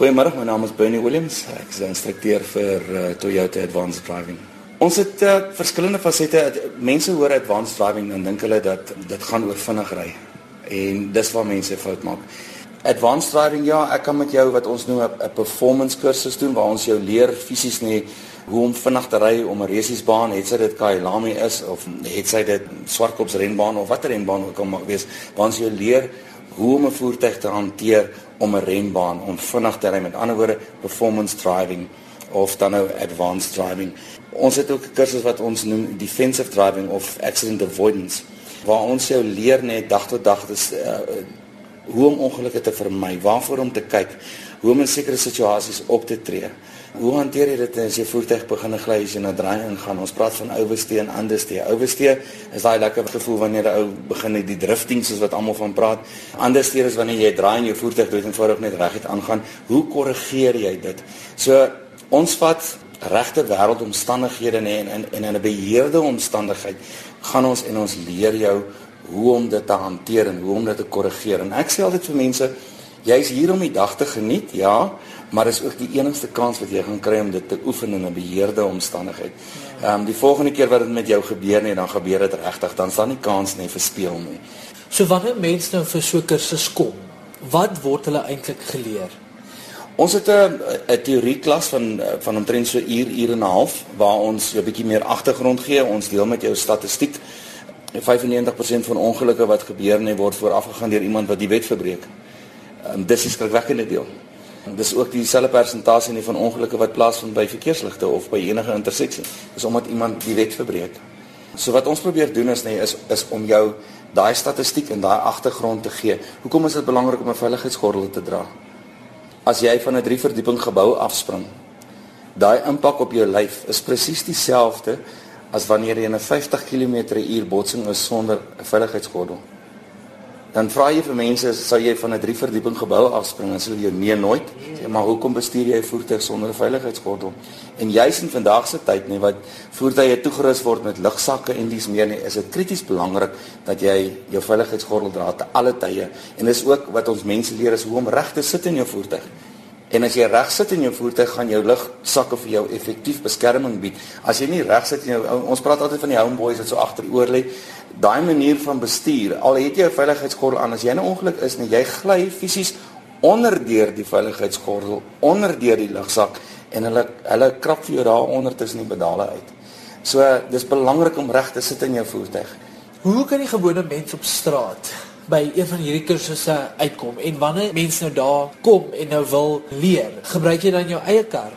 Goeiemôre, my naam is Bernie Williams. Ek is 'n instrukteur vir uh, Toyota Advanced Driving. Ons het uh, verskillende fasette. Mense hoor advanced driving en dink hulle dat dit gaan oor vinnig ry. En dis waar mense fout maak. Advanced driving ja, ek kan met jou wat ons noem 'n performance kursus doen waar ons jou leer fisies nie hoe om vinnig te ry om 'n resiesbaan, het sy dit Kyalami is of het sy dit Swartkops renbaan of watter renbaan ook al mag wees, waar ons jou leer hoe om 'n voertuig te hanteer om 'n renbaan om vinnig te ry met ander woorde performance driving of dan nou advanced driving. Ons het ook 'n kursus wat ons noem defensive driving of accident avoidance waar ons jou leer net dag tot dag dis uh, hoe om ongelukke te vermy, waarvoor om te kyk, hoe om in sekere situasies op te tree. Hoe hanteer jy dit as jy voertuig begin gly as jy na draai ingaan? Ons praat van oversteer en understeer. Oversteer is daai lekker gevoel wanneer 'n ou begin die drifting soos wat almal van praat. Understeer is wanneer jy draai en jou voertuig dood eenvoudig net reguit aangaan. Hoe korrigeer jy dit? So ons vat regte wêreldomstandighede nê en en in 'n beheerde omstandigheid gaan ons en ons leer jou hoe om dit te hanteer en hoe om dit te korrigeer. En ek sê altyd vir mense, jy's hier om die dag te geniet, ja, maar dis ook die enigste kans wat jy gaan kry om dit te oefen in 'n beheerde omstandigheid. Ehm um, die volgende keer wat dit met jou gebeur nie, dan gebeur dit regtig, dan staan nie kans nie vir speel nie. So wanneer mense nou vir so 'n kursus kom, wat word hulle eintlik geleer? Ons het 'n 'n teorie klas van van omtrent so uur uur en 'n half waar ons 'n bietjie meer agtergrond gee. Ons deel met jou statistiek. 95% van ongelukke wat gebeur nie word voorafgegaan deur iemand wat die wet verbreek. Um, dis 'n skrikwekkende deel. Dis ook dieselfde persentasie nie van ongelukke wat plaasvind by verkeersligte of by enige interseksie. Dis omdat iemand die wet verbreek. So wat ons probeer doen is nee is is om jou daai statistiek en daai agtergrond te gee. Hoekom is dit belangrik om 'n veiligheidsgordel te dra? As jy van 'n 3 verdieping gebou afspring, daai impak op jou lyf is presies dieselfde as wanneer jy in 'n 50 km/h botsing is sonder 'n veiligheidsgordel dan vra jy vir mense sou jy van 'n drie verdieping gebou afspring? En sê jy nee nooit. Sê maar hoekom bestuur jy 'n voertuig sonder 'n veiligheidsgordel? En juis in vandag se tyd nê wat voertuie toegerus word met lugsakke en dis meer nie is dit krities belangrik dat jy jou veiligheidsgordel dra te alle tye. En dis ook wat ons mense leer is hoe om reg te sit in jou voertuig En as jy reg sit in jou voertuig, gaan jou lugsakke vir jou effektief beskerming bied. As jy nie reg sit in jou ons praat altyd van die homeboys wat so agteroor lê, daai manier van bestuur. Al het jy 'n veiligheidsgordel aan, as jy 'n ongeluk is, nee, jy gly fisies onder deur die veiligheidsgordel, onder deur die lugsak en hulle hulle krap vir jou daar onder tussen die pedale uit. So dis belangrik om reg te sit in jou voertuig. Hoe kan die gewone mens op straat by een van hierdie kursusse uitkom en wanneer mense nou daar kom en nou wil leer, gebruik jy dan jou eie kar?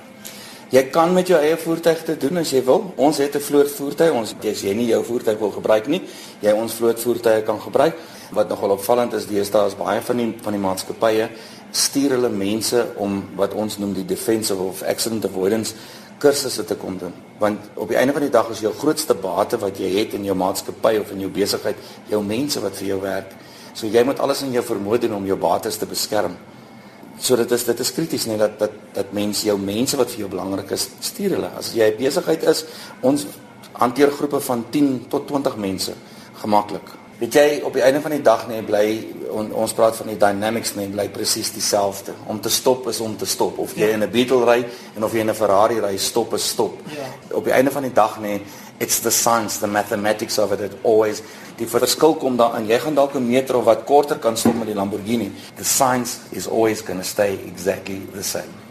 Jy kan met jou eie voertuig te doen as jy wil. Ons het 'n vlootvoertuig. Ons as jy nie jou voertuig wil gebruik nie, jy ons vlootvoertuie kan gebruik. Wat nogal opvallend is, deesdae is baie van die van die maatskappye stuur hulle mense om wat ons noem die defensive of accident avoidance kursusse te kom doen. Want op die einde van die dag is jou grootste bate wat jy het in jou maatskappy of in jou besigheid jou mense wat vir jou werk. So jy moet alles in jou vermoë doen om jou bates te beskerm. So dit is dit is krities net dat dat dat mense jou mense wat vir jou belangrik is, stuur hulle. As jy 'n besigheid is, ons hanteer groepe van 10 tot 20 mense gemaklik. Weet jy op die einde van die dag nee bly on, ons praat van die dynamics nee bly presies dieselfde. Om te stop is om te stop of jy ja. in 'n Beetle ry en of jy in 'n Ferrari ry, stop is stop. Ja. Op die einde van die dag nee it's the science the mathematics of it it always die verskil kom daarin jy gaan dalk 'n meter of wat korter kan stop met die Lamborghini. The science is always going to stay exactly the same